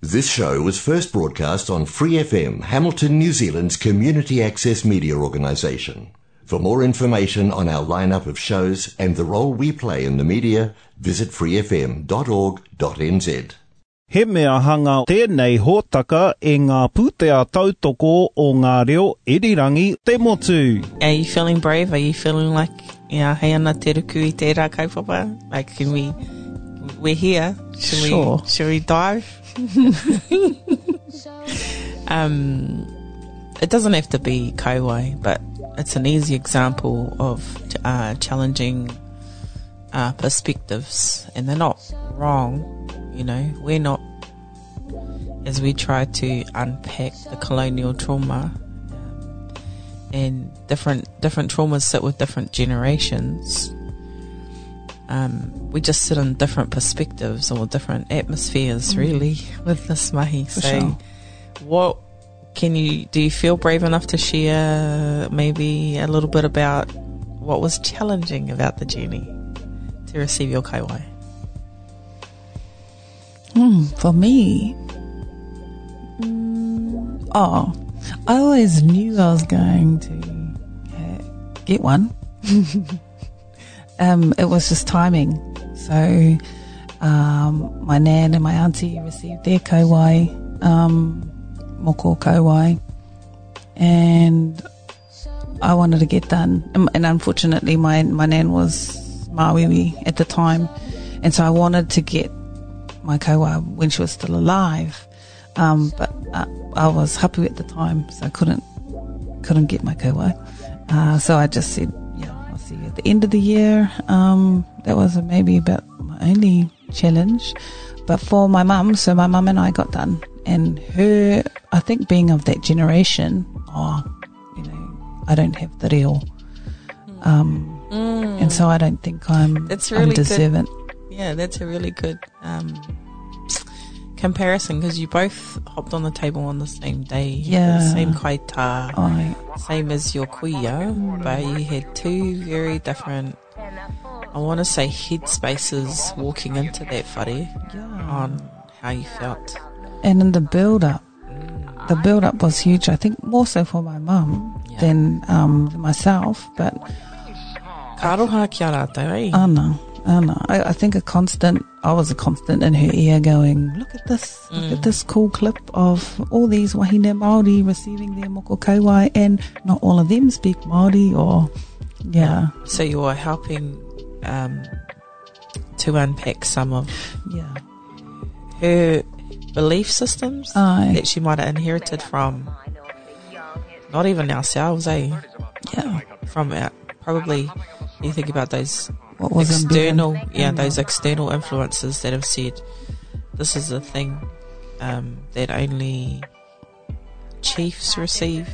This show was first broadcast on Free FM, Hamilton, New Zealand's community access media organisation. For more information on our lineup of shows and the role we play in the media, visit freefm.org.nz. He mea hanga tēnei hōtaka e ngā pūtea tautoko o ngā reo irirangi te motu. Are you feeling brave? Are you feeling like, you know, hei ana te ruku i tērā kaupapa? Like, can we, we're here. Should Sure. we, should we dive? um, it doesn't have to be kauae, but it's an easy example of uh, challenging uh, perspectives, and they're not wrong. You know, we're not as we try to unpack the colonial trauma um, and different different traumas sit with different generations. Um, we just sit in different perspectives or different atmospheres, really, with this mahi. For so, sure. what can you do? You feel brave enough to share maybe a little bit about what was challenging about the journey to receive your kauae? Hmm, for me, mm, oh, I always knew I was going to uh, get one. um, it was just timing. So, um, my nan and my auntie received their kauae, um, moko kauae, and I wanted to get done. Um, And unfortunately, my my nan was māuiui at the time, and so I wanted to get my kawa when she was still alive. Um, but uh, I was happy at the time, so I couldn't couldn't get my kawa. Uh, so I just said, see at the end of the year. Um, that was maybe about my only challenge. But for my mum, so my mum and I got done, and her, I think, being of that generation, oh, you know, I don't have the real. Um, and so I don't think I'm, That's I'm really good. Yeah, that's a really good um, comparison because you both hopped on the table on the same day. Yeah. The same kaita, I, same as your kuya, but you had two very different, I want to say, head spaces walking into that whare yeah. on how you felt. and in the build up, the build up was huge. I think more so for my mum Yeah. than um, myself. But Ka aroha ki a rātou, eh? Anna, Anna, I, I think a constant. I was a constant in her ear, going, "Look at this! Look Mm. at this cool clip of all these wahine Maori receiving their moko kauae, and not all of them speak Maori." Or yeah, So you are helping um, to unpack some of yeah, her belief systems Aye. that she might have inherited from not even ourselves, eh? yeah. From our, probably you think about those What was external, yeah, those external influences that have said this is a thing um, that only chiefs receive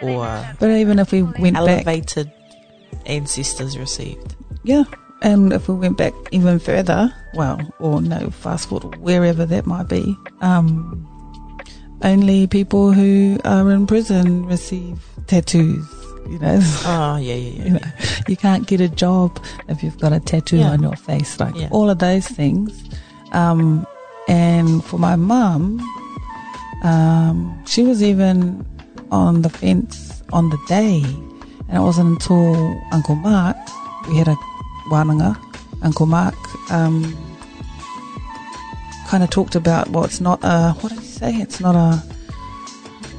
or But even if we went back, elevated ancestors received. Yeah, and if we went back even further, well, or no, fast forward wherever that might be, um, only people who are in prison receive tattoos. You know, Oh yeah, yeah, yeah. you, know, you can't get a job if you've got a tattoo Yeah. on your face, like Yeah. all of those things. Um, and for my mum, um, she was even on the fence on the day, and it wasn't until Uncle Mark, we had a wānanga, Uncle Mark, um, kind of talked about, well, it's not a, what did he say? It's not a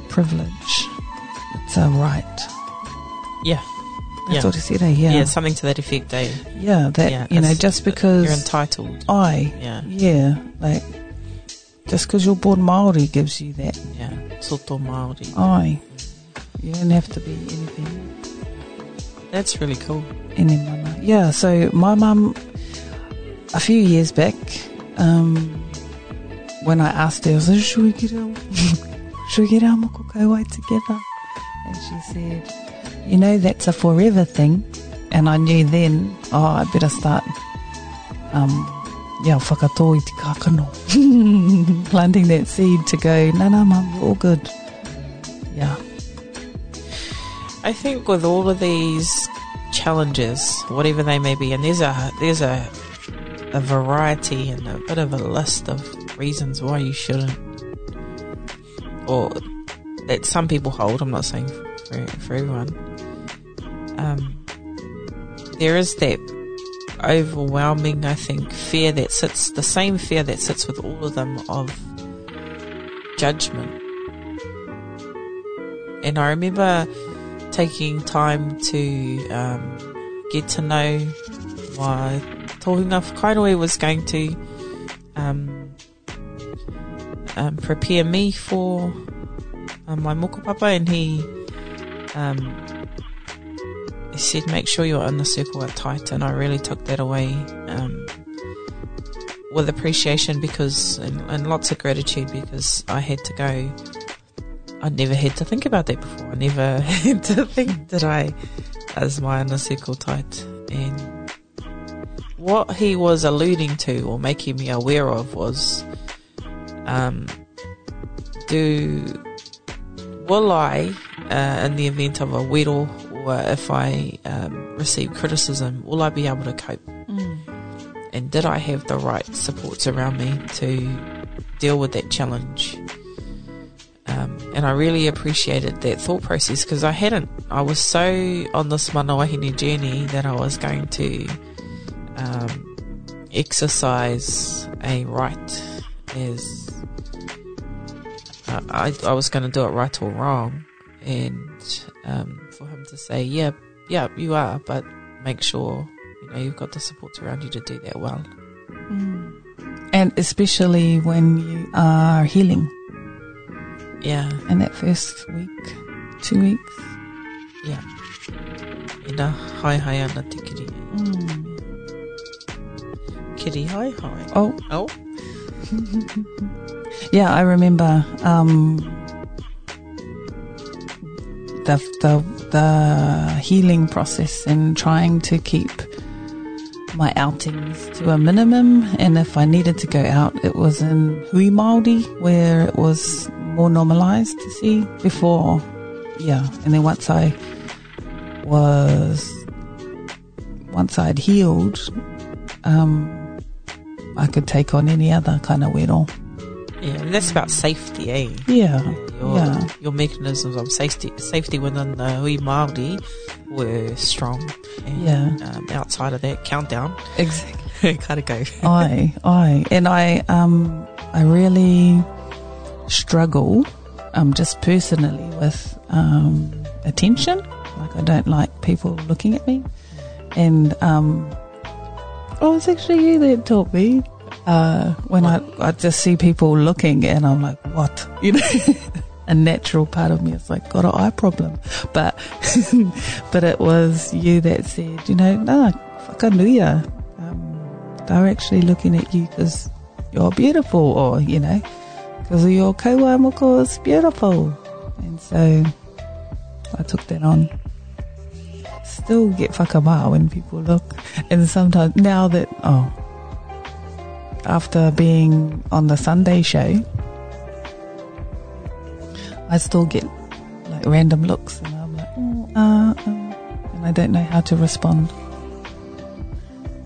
privilege, it's a right. Yeah. Yeah. what he said, yeah, Yeah. something to that effect. Eh? Yeah, that, Yeah, you know, just You're entitled. I, Yeah, yeah, like, just because you're born Māori gives you that yeah. Soto Maori. I. You don't have to be anything. That's really cool. Any mama. Yeah, so my mum, a few years back, um, when I asked her, I was like, should we get our, should we get our moko kauae together? And she said, you know, that's a forever thing. And I knew then, oh, I better start, um, yeah. Planting that seed to go, no, no, mum, we're all good. Yeah. I think with all of these challenges, whatever they may be, and there's a there's a a variety and a bit of a list of reasons why you shouldn't, or that some people hold. I'm not saying for, for everyone. Um, there is that overwhelming, I think, fear that sits, the same fear that sits with all of them of judgment. And I remember taking time to um, get to know why my tohunga whakainui was going to um, um, prepare me for um, my mokopapa and he um, said make sure you're in the circle at tight and I really took that away um, with appreciation because and, and lots of gratitude because I had to go. I never had to think about that before. I never had to think that I as my inner circle tight. And what he was alluding to or making me aware of was um, do will I uh, in the event of a wero or if I um, receive criticism will I be able to cope? And did I have the right supports around me to deal with that challenge? Um, and I really appreciated that thought process because I hadn't. I was so on this manawahine journey that I was going to um, exercise a right as I, I was going to do it right or wrong, and um, for him to say, "Yeah, yeah, you are," but make sure you know you've got the support around you to do that well. And especially when you are healing Yeah, in that first week, two weeks. yeah. Ina hai hai ana te kiri. Kiri hai hai. Oh, Oh, yeah, I remember um, the the the healing process and trying to keep my outings to a minimum. And if I needed to go out, it was in Hui Māori where it was more normalized to see before. Yeah, and then once I was once I'd healed, um, I could take on any other kind of wero. Yeah. And that's about safety, eh? Yeah, your yeah. your mechanisms of safety safety within the Hui Māori were strong. And, Yeah. Um, outside of that countdown, Exactly. gotta go. I, I, and I, um, I really struggle, um, just personally with, um, attention. Like I don't like people looking at me. And, um, oh, it's actually you that taught me. Uh, when I, I just see people looking and I'm like, what? You know, a natural part of me is like, got an eye problem. But, but it was you that said, you know, no, whakanuia. Um, they're actually looking at you because you're beautiful or, you know, because of your kauae moko is beautiful. And so I took that on. Still get whakamā when people look. And sometimes, now that, oh, after being on the Sunday show, I still get like random looks and I'm like, oh, uh, uh, and I don't know how to respond.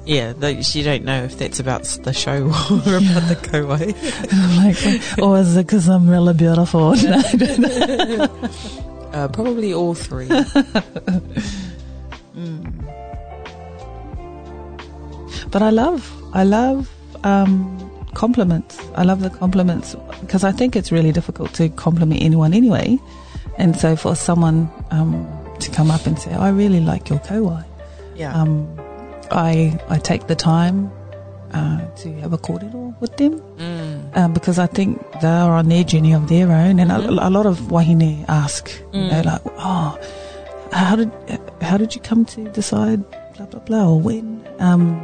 Yeah, you don't know if that's about the show or about the Kauae. I'm like, or is it because I'm really beautiful? No, I don't know. Uh, probably all three. But I love, I love um, compliments. I love the compliments because I think it's really difficult to compliment anyone anyway. And so for someone um, to come up and say, "I really like your kauae," Yeah. um, I I take the time uh, to have a kōrero with them Mm. um, because I think they are on their journey of their own, and a, a lot of wahine ask, you know, like, "Oh, how did how did you come to decide blah blah blah or when?" Um,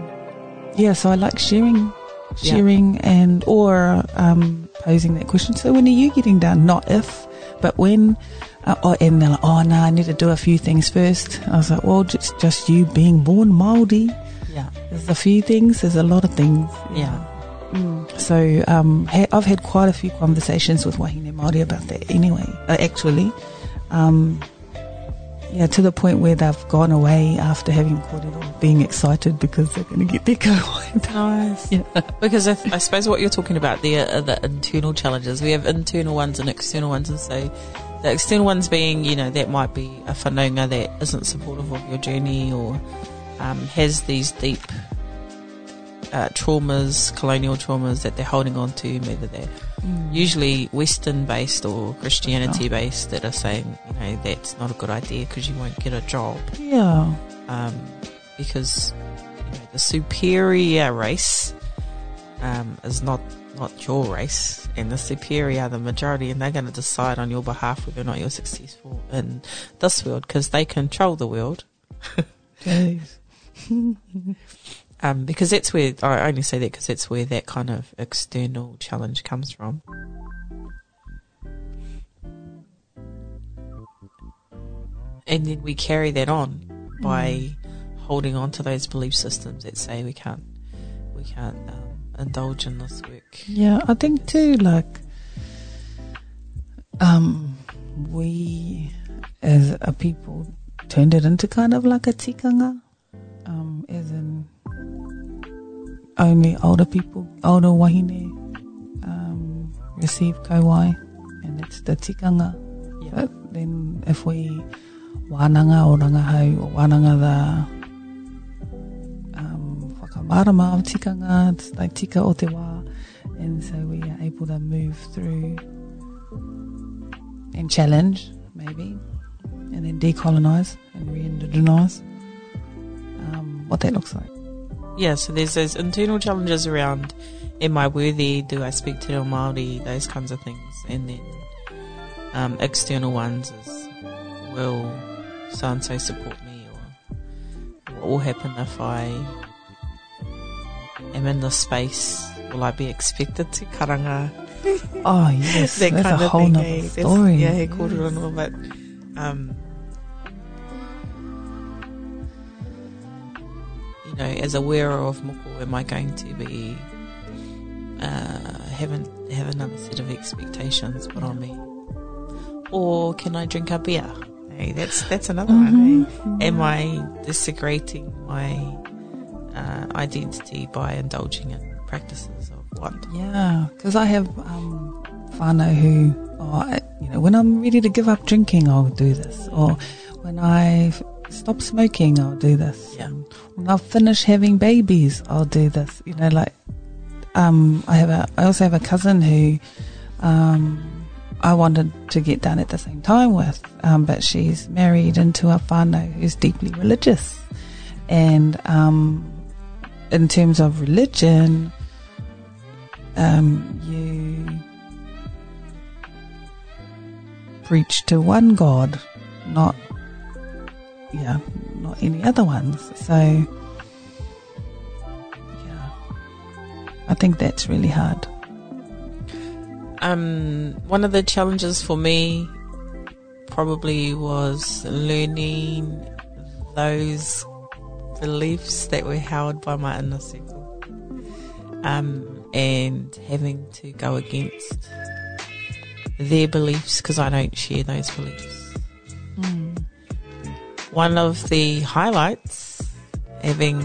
yeah, so I like sharing, Yeah. sharing, and or um, posing that question. So when are you getting done? Not if, but when. Uh, oh, and they're like, "Oh no, I need to do a few things first. I was like, "Well, just just you being born Maori." Yeah. There's a few things. There's a lot of things. Yeah. So um, ha- I've had quite a few conversations with Wahine Māori about that anyway, uh, actually. Um, yeah, to the point where they've gone away after having kōrero, being excited because they're going to get their kauae. Nice. Yeah. Because I, I suppose what you're talking about there are the internal challenges. We have internal ones and external ones, and so the external ones being, you know, that might be a whanaunga that isn't supportive of your journey or um, has these deep uh, traumas, colonial traumas that they're holding on to, whether they're usually Western based or Christianity based, that are saying, you know, that's not a good idea because you won't get a job Yeah. um, because you know, the superior race um, is not not your race, and the superior are the majority, and they're going to decide on your behalf whether or not you're successful in this world because they control the world. Jeez. Um, because that's where I only say that because that's where that kind of external challenge comes from. And then we carry that on by holding on to those belief systems that say we can't, we can't um, indulge in this work. Yeah, I think too, like, um, we as a people turned it into kind of like a tikanga, um, as in only older people, older wahine, um, receive kauae, and it's the tikanga. Yeah. But then if we wānanga o rangahau o wānanga the um, whakamārama o tikanga, it's like tika o te wā, and so we are able to move through and challenge maybe, and then decolonize and re-indigenize um, what that looks like. Yeah, so there's those internal challenges around am I worthy? Do I speak to Reo Māori? Those kinds of things. And then um, external ones is will so and so support me or what will happen if I am in this space? Will I be expected to karanga? Oh yes, that that's kind a of whole thing. That's- story. Yeah, he called it on all, but um, know, as a wearer of moko, am I going to be uh, having have another set of expectations put on me, or can I drink a beer? Hey, that's that's another one. eh? Am I desecrating my uh, identity by indulging in practices of what? Yeah, because I have um, whānau who, oh, I, you know, when I'm ready to give up drinking, I'll do this. Or when I stop smoking, I'll do this. Yeah. When I finish having babies, I'll do this. You know, like, um, I have a, I also have a cousin who, um, I wanted to get done at the same time with, um, but she's married into a whānau who's deeply religious. And, um, in terms of religion, um, you preach to one God, not yeah, not any other ones. So yeah, I think that's really hard. Um, one of the challenges for me probably was learning those beliefs that were held by my inner circle, um, and having to go against their beliefs because I don't share those beliefs. One of the highlights, having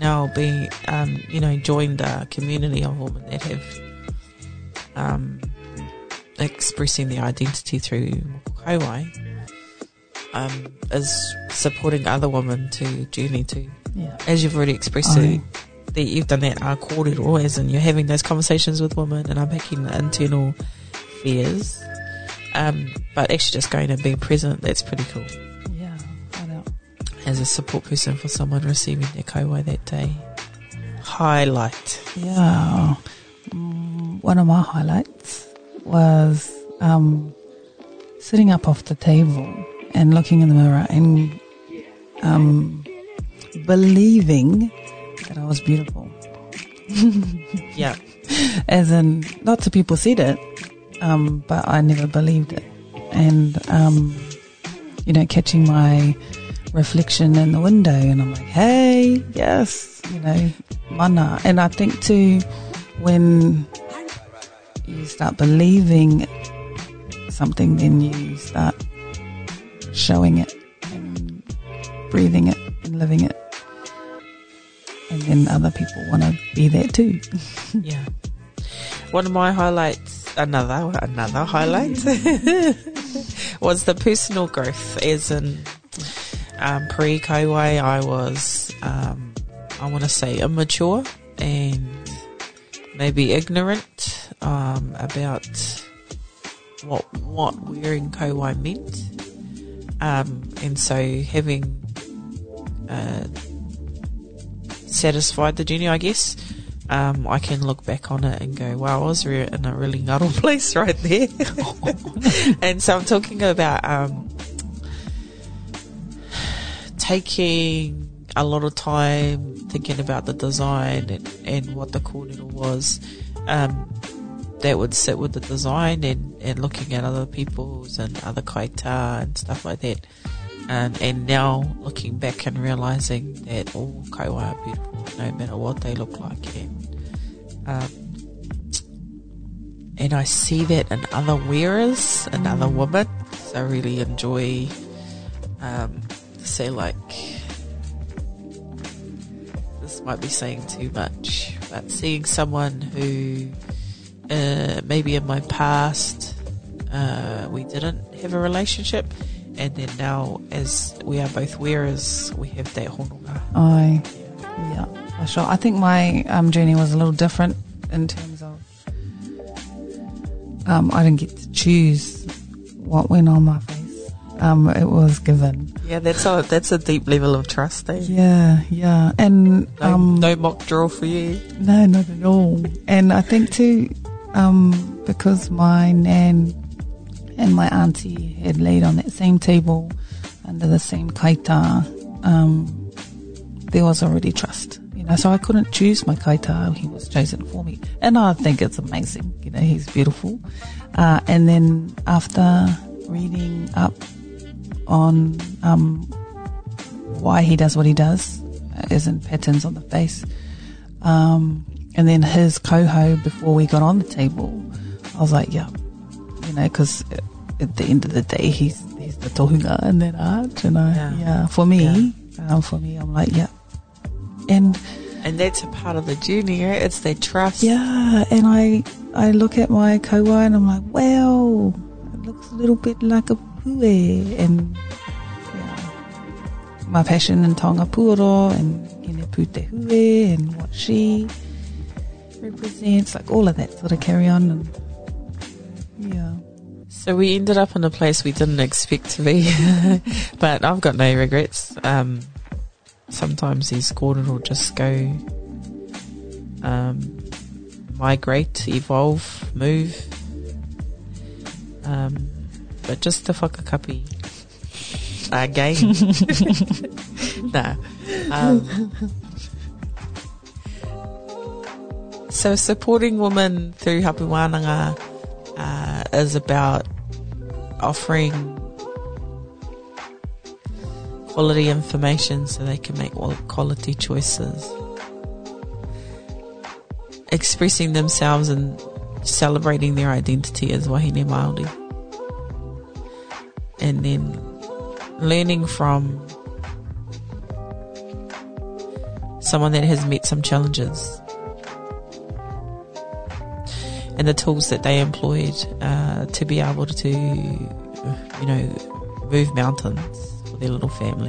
now been, um, you know, joined a community of women that have um, expressing their identity through Kauae um, is supporting other women to journey to, Yeah, as you've already expressed it, that you've done that uh, kōrero, as in you're having those conversations with women and unpacking the internal fears. Um, but actually just going and being present, that's pretty cool. yeah, I. As a support person for someone receiving their kauae that day. Highlight. Yeah. Mm, one of my highlights was um, sitting up off the table and looking in the mirror and um, believing that I was beautiful. Yeah. As in, lots of people said it, um, but I never believed it. And, um, you know, catching my reflection in the window and I'm like, hey, yes, you know, mana. And I think too, when you start believing something, then you start showing it and breathing it and living it. And then other people want to be there too. Yeah. One of my highlights, another another highlight, was the personal growth. As in, um, pre Kauae, I was, um, I want to say, immature and maybe ignorant um, about what what wearing Kauae meant. Um, and so having uh, satisfied the journey, I guess, um, I can look back on it and go, wow, I was re- in a really nuddle place right there. and so I'm talking about um, taking a lot of time thinking about the design and, and what the kōrero was. Um, that would sit with the design and, and looking at other people's and other kaita and stuff like that. Um, and now looking back and realizing that all kaiwa are beautiful no matter what they look like. And, um, and I see that in other wearers and other women. So I really enjoy, um, say like, this might be saying too much, but seeing someone who, uh, maybe in my past, uh, we didn't have a relationship and then now as we are both wearers, we have that hononga. I, yeah, for sure. I think my um, journey was a little different in terms of um, I didn't get to choose what went on my face. Um, it was given. Yeah, that's a that's a deep level of trust, eh? Yeah, yeah, and No, um, no mock draw for you. No, not at all. And I think too, um, because my nan and my auntie had laid on that same table under the same kaita, um, there was already trust. You know, so I couldn't choose my kaita; he was chosen for me, and I think it's amazing. You know, he's beautiful. Uh, and then after reading up on um, why he does what he does, as in patterns on the face, um, and then his coho before we got on the table, I was like, yeah, you know, because at the end of the day, he's he's the tohunga in that art, and I, Yeah. yeah, for me, um, for me, I'm like, yeah, and And that's a part of the journey, right? It's their trust. yeah, and I I look at my kawa and I'm like, wow, it looks a little bit like a pue, and yeah, my passion in Taonga Puoro and Hine Pute Hue and what she represents, like all of that sort of carry on, and yeah. So we ended up in a place we didn't expect to be, but I've got no regrets. Um, sometimes these Gordon will just go, um, migrate, evolve, move. Um, but just the whakakapi again. nah. Um, so supporting women through Hapu Wānanga uh, is about offering quality information so they can make quality choices. Expressing themselves and celebrating their identity as Wahine Māori. And then learning from someone that has met some challenges and the tools that they employed uh, to be able to, you know, move mountains their little family.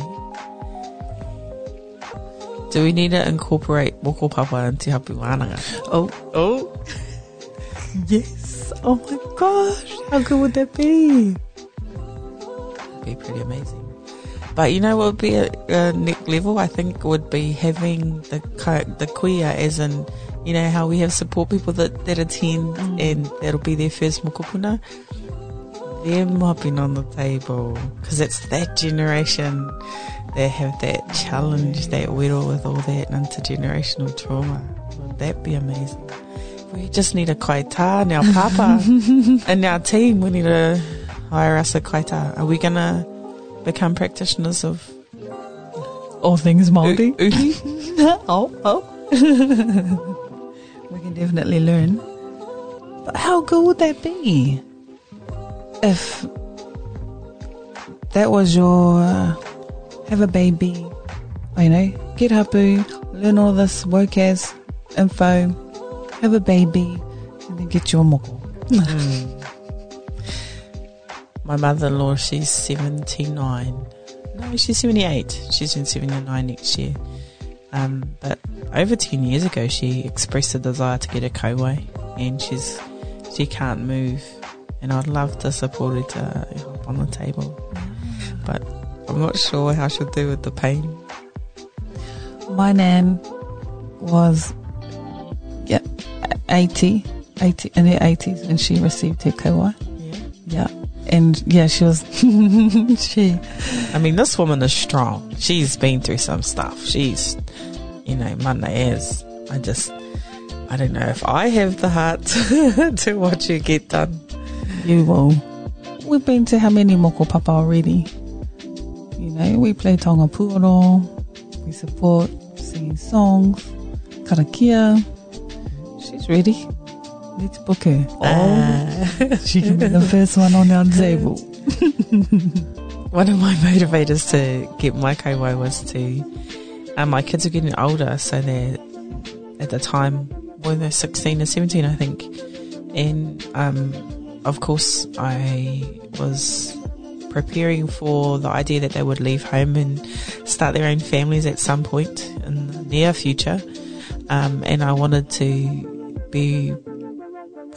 Do we need to incorporate moko papa into hapu wānanga? Oh, Oh, yes! Oh my gosh, how good would that be? that'd be pretty amazing. But you know what would be a, a next level? I think would be having the ka- the kuia as in, you know, how we have support people that, that attend mm. and that'll be their first mokopuna. Them mopping on the table because it's that generation that have that challenge, that whittle with all that intergenerational trauma. Would that be amazing? We just need a kaita now, papa, and our team. We need to hire us a kaita. Are we gonna become practitioners of All things Māori. u- oh, oh. we can definitely learn. But how good would that be? If that was your uh, have a baby, you know, get hapu, learn all this work as info, have a baby, and then get your moko. My mother-in-law, she's 79. No, she's 78. She's in 79 next year. Um, but over 10 years ago, she expressed a desire to get a kauae, and she's she can't move. And I'd love to support it uh, help on the table, but I'm not sure how she'll do with the pain. My nan was, yeah, 80, 80 in her 80s when she received her kauae. Yeah. Yeah. And yeah, she was, she, I mean, this woman is strong. She's been through some stuff. She's, you know, Monday is. I just, I don't know if I have the heart to watch her get done. You will. We've been to how many moko papa already? You know, we play taonga puoro, we support singing songs, karakia. She's ready. Let's book her. Oh, she can be the first one on our table. One of my motivators to get my kauae was to, um, my kids are getting older, so they're at the time when they're 16 or 17, I think. And, um, of course, I was preparing for the idea that they would leave home and start their own families at some point in the near future. Um, and I wanted to be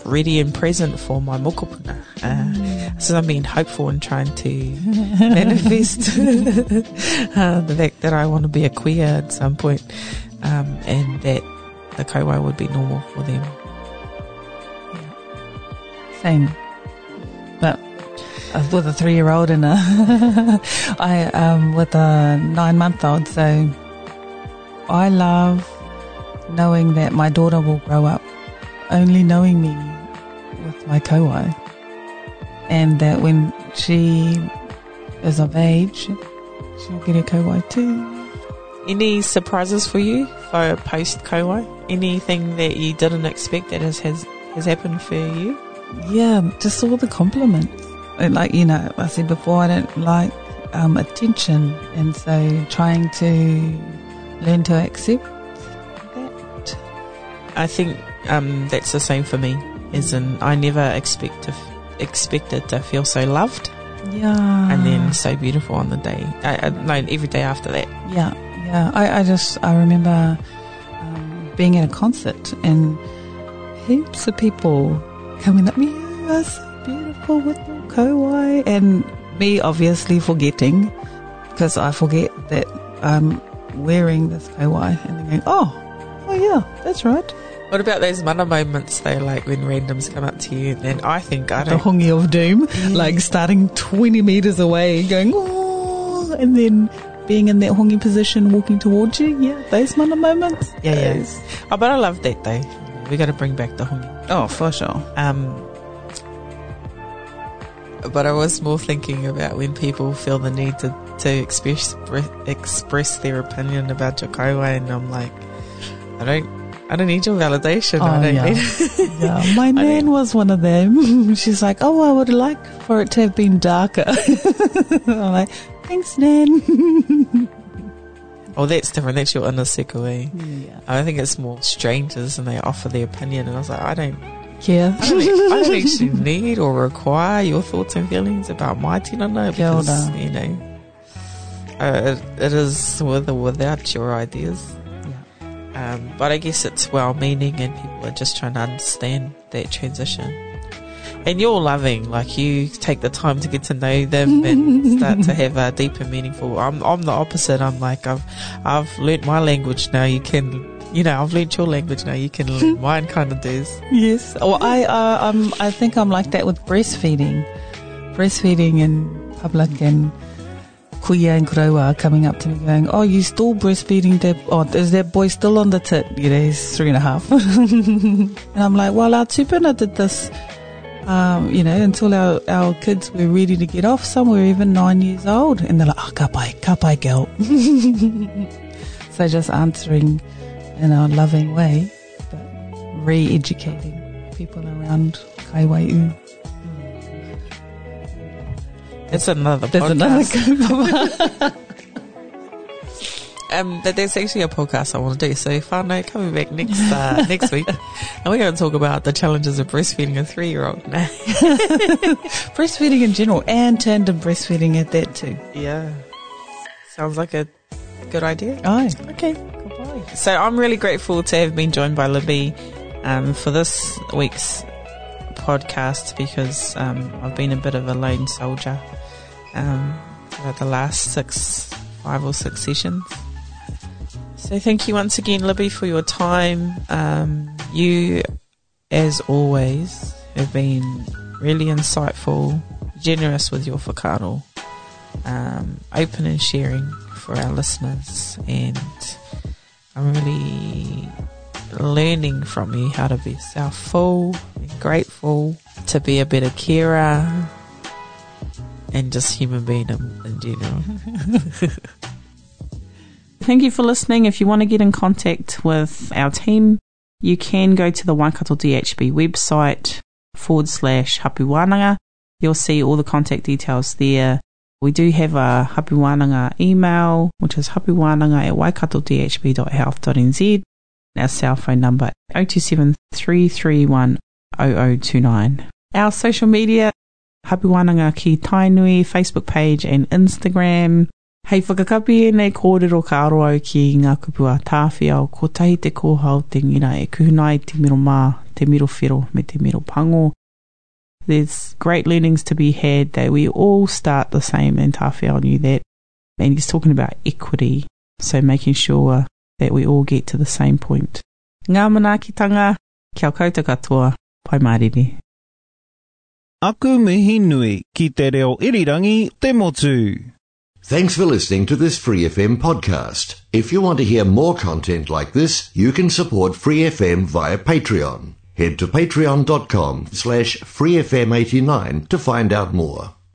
ready and present for my mokopuna. Uh, so I'm being hopeful and trying to manifest uh, the fact that I want to be a kuia at some point, um, and that the kauae would be normal for them. Same. But uh, with a three year old and a, I, um, with a nine month old. So I love knowing that my daughter will grow up only knowing me with my kauae. And that when she is of age, she'll get a kauae too. Any surprises for you for post kauae? Anything that you didn't expect that has has, has happened for you? Yeah, just all the compliments. And like, you know, I said before, I don't like um, attention. And so trying to learn to accept that. I think um, that's the same for me. is in I never expect to expected to feel so loved Yeah. and then so beautiful on the day. I, I, no, every day after that. Yeah, yeah. I, I just, I remember um, being at a concert and heaps of people coming up, you are so beautiful with your kauae. And me obviously forgetting, because I forget that I'm wearing this kauae and then going, oh, oh yeah, that's right. What about those mana moments though, like when randoms come up to you and I think I The don't. hongi of doom, like starting 20 meters away, going, oh, and then being in that hongi position, walking towards you. Yeah, those mana moments. Yeah, yeah. Oh, but I love that though. We got to bring back the hongi. Oh, for sure. Um, but I was more thinking about when people feel the need to, to express express their opinion about your kauae, and I'm like, I don't, I don't need your validation. I Oh, don't yeah. need. Yeah, my nan was one of them. She's like, "Oh, I would like for it to have been darker." I'm like, "Thanks, nan." Oh, that's different. That's your inner sekue. yeah. I think it's more strangers and they offer their opinion, and I was like, I don't, care. I don't, I don't actually need or require your thoughts and feelings about my tinana because you know, uh, it, it is with or without your ideas. Um, but I guess it's well meaning and people are just trying to understand that transition. And you're loving, like you take the time to get to know them and start to have a deeper, meaningful. I'm, I'm the opposite. I'm like, I've, I've learnt my language now. You can, you know, I've learnt your language now. You can learn mine kind of does. Yes. Well, I, uh, I'm, I think I'm like that with breastfeeding. Breastfeeding in public and kuia and koroua are coming up to me going, oh, you still breastfeeding that, oh, is that boy still on the tit? You know, he's three and a half. and I'm like, well, our tupuna did this, um, you know, until our, our kids were ready to get off. Some were even nine years old. And they're like, oh, kapai, kapai girl. so just answering in a loving way, but re-educating people around Kaiwaiu. It's another There's podcast. another. Um, but there's actually a podcast I want to do. So whānau coming back next uh, next week, and we're going to talk about the challenges of breastfeeding a three year old. breastfeeding in general and tandem breastfeeding at that too. yeah, sounds like a good idea. Aye. Okay, goodbye. So I'm really grateful to have been joined by Libby um, for this week's podcast because um, I've been a bit of a lone soldier um, for the last six, five or six sessions. So thank you once again, Libby, for your time. Um, you, as always, have been really insightful, generous with your whakaaro, um, open and sharing for our listeners, and I'm really learning from you how to be self-full and grateful, to be a better carer, and just human being in, in general. Thank you for listening. If you want to get in contact with our team, you can go to the Waikato DHB website forward slash hapuwananga. You'll see all the contact details there. We do have a hapuwananga email, which is hapuwananga at waikatodhb.health.nz. Our cell phone number 027 331 0029. Our social media, Hapuwananga ki Tainui, Facebook page and Instagram. Hei whakakapi e nei kōrero ka aro au ki ngā kupua tāwhia o ko tahi te kōhau te ngira e kuhunai te miro mā, te miro whiro me te miro pango. There's great learnings to be had that we all start the same and Tāwhia knew that. And he's talking about equity, so making sure that we all get to the same point. Ngā manaakitanga, kia koutou katoa, pai mariri. Aku mihi nui ki te reo irirangi te motu. Thanks for listening to this Free FM podcast. If you want to hear more content like this, you can support Free FM via Patreon. Head to patreon.com slash freefm89 to find out more.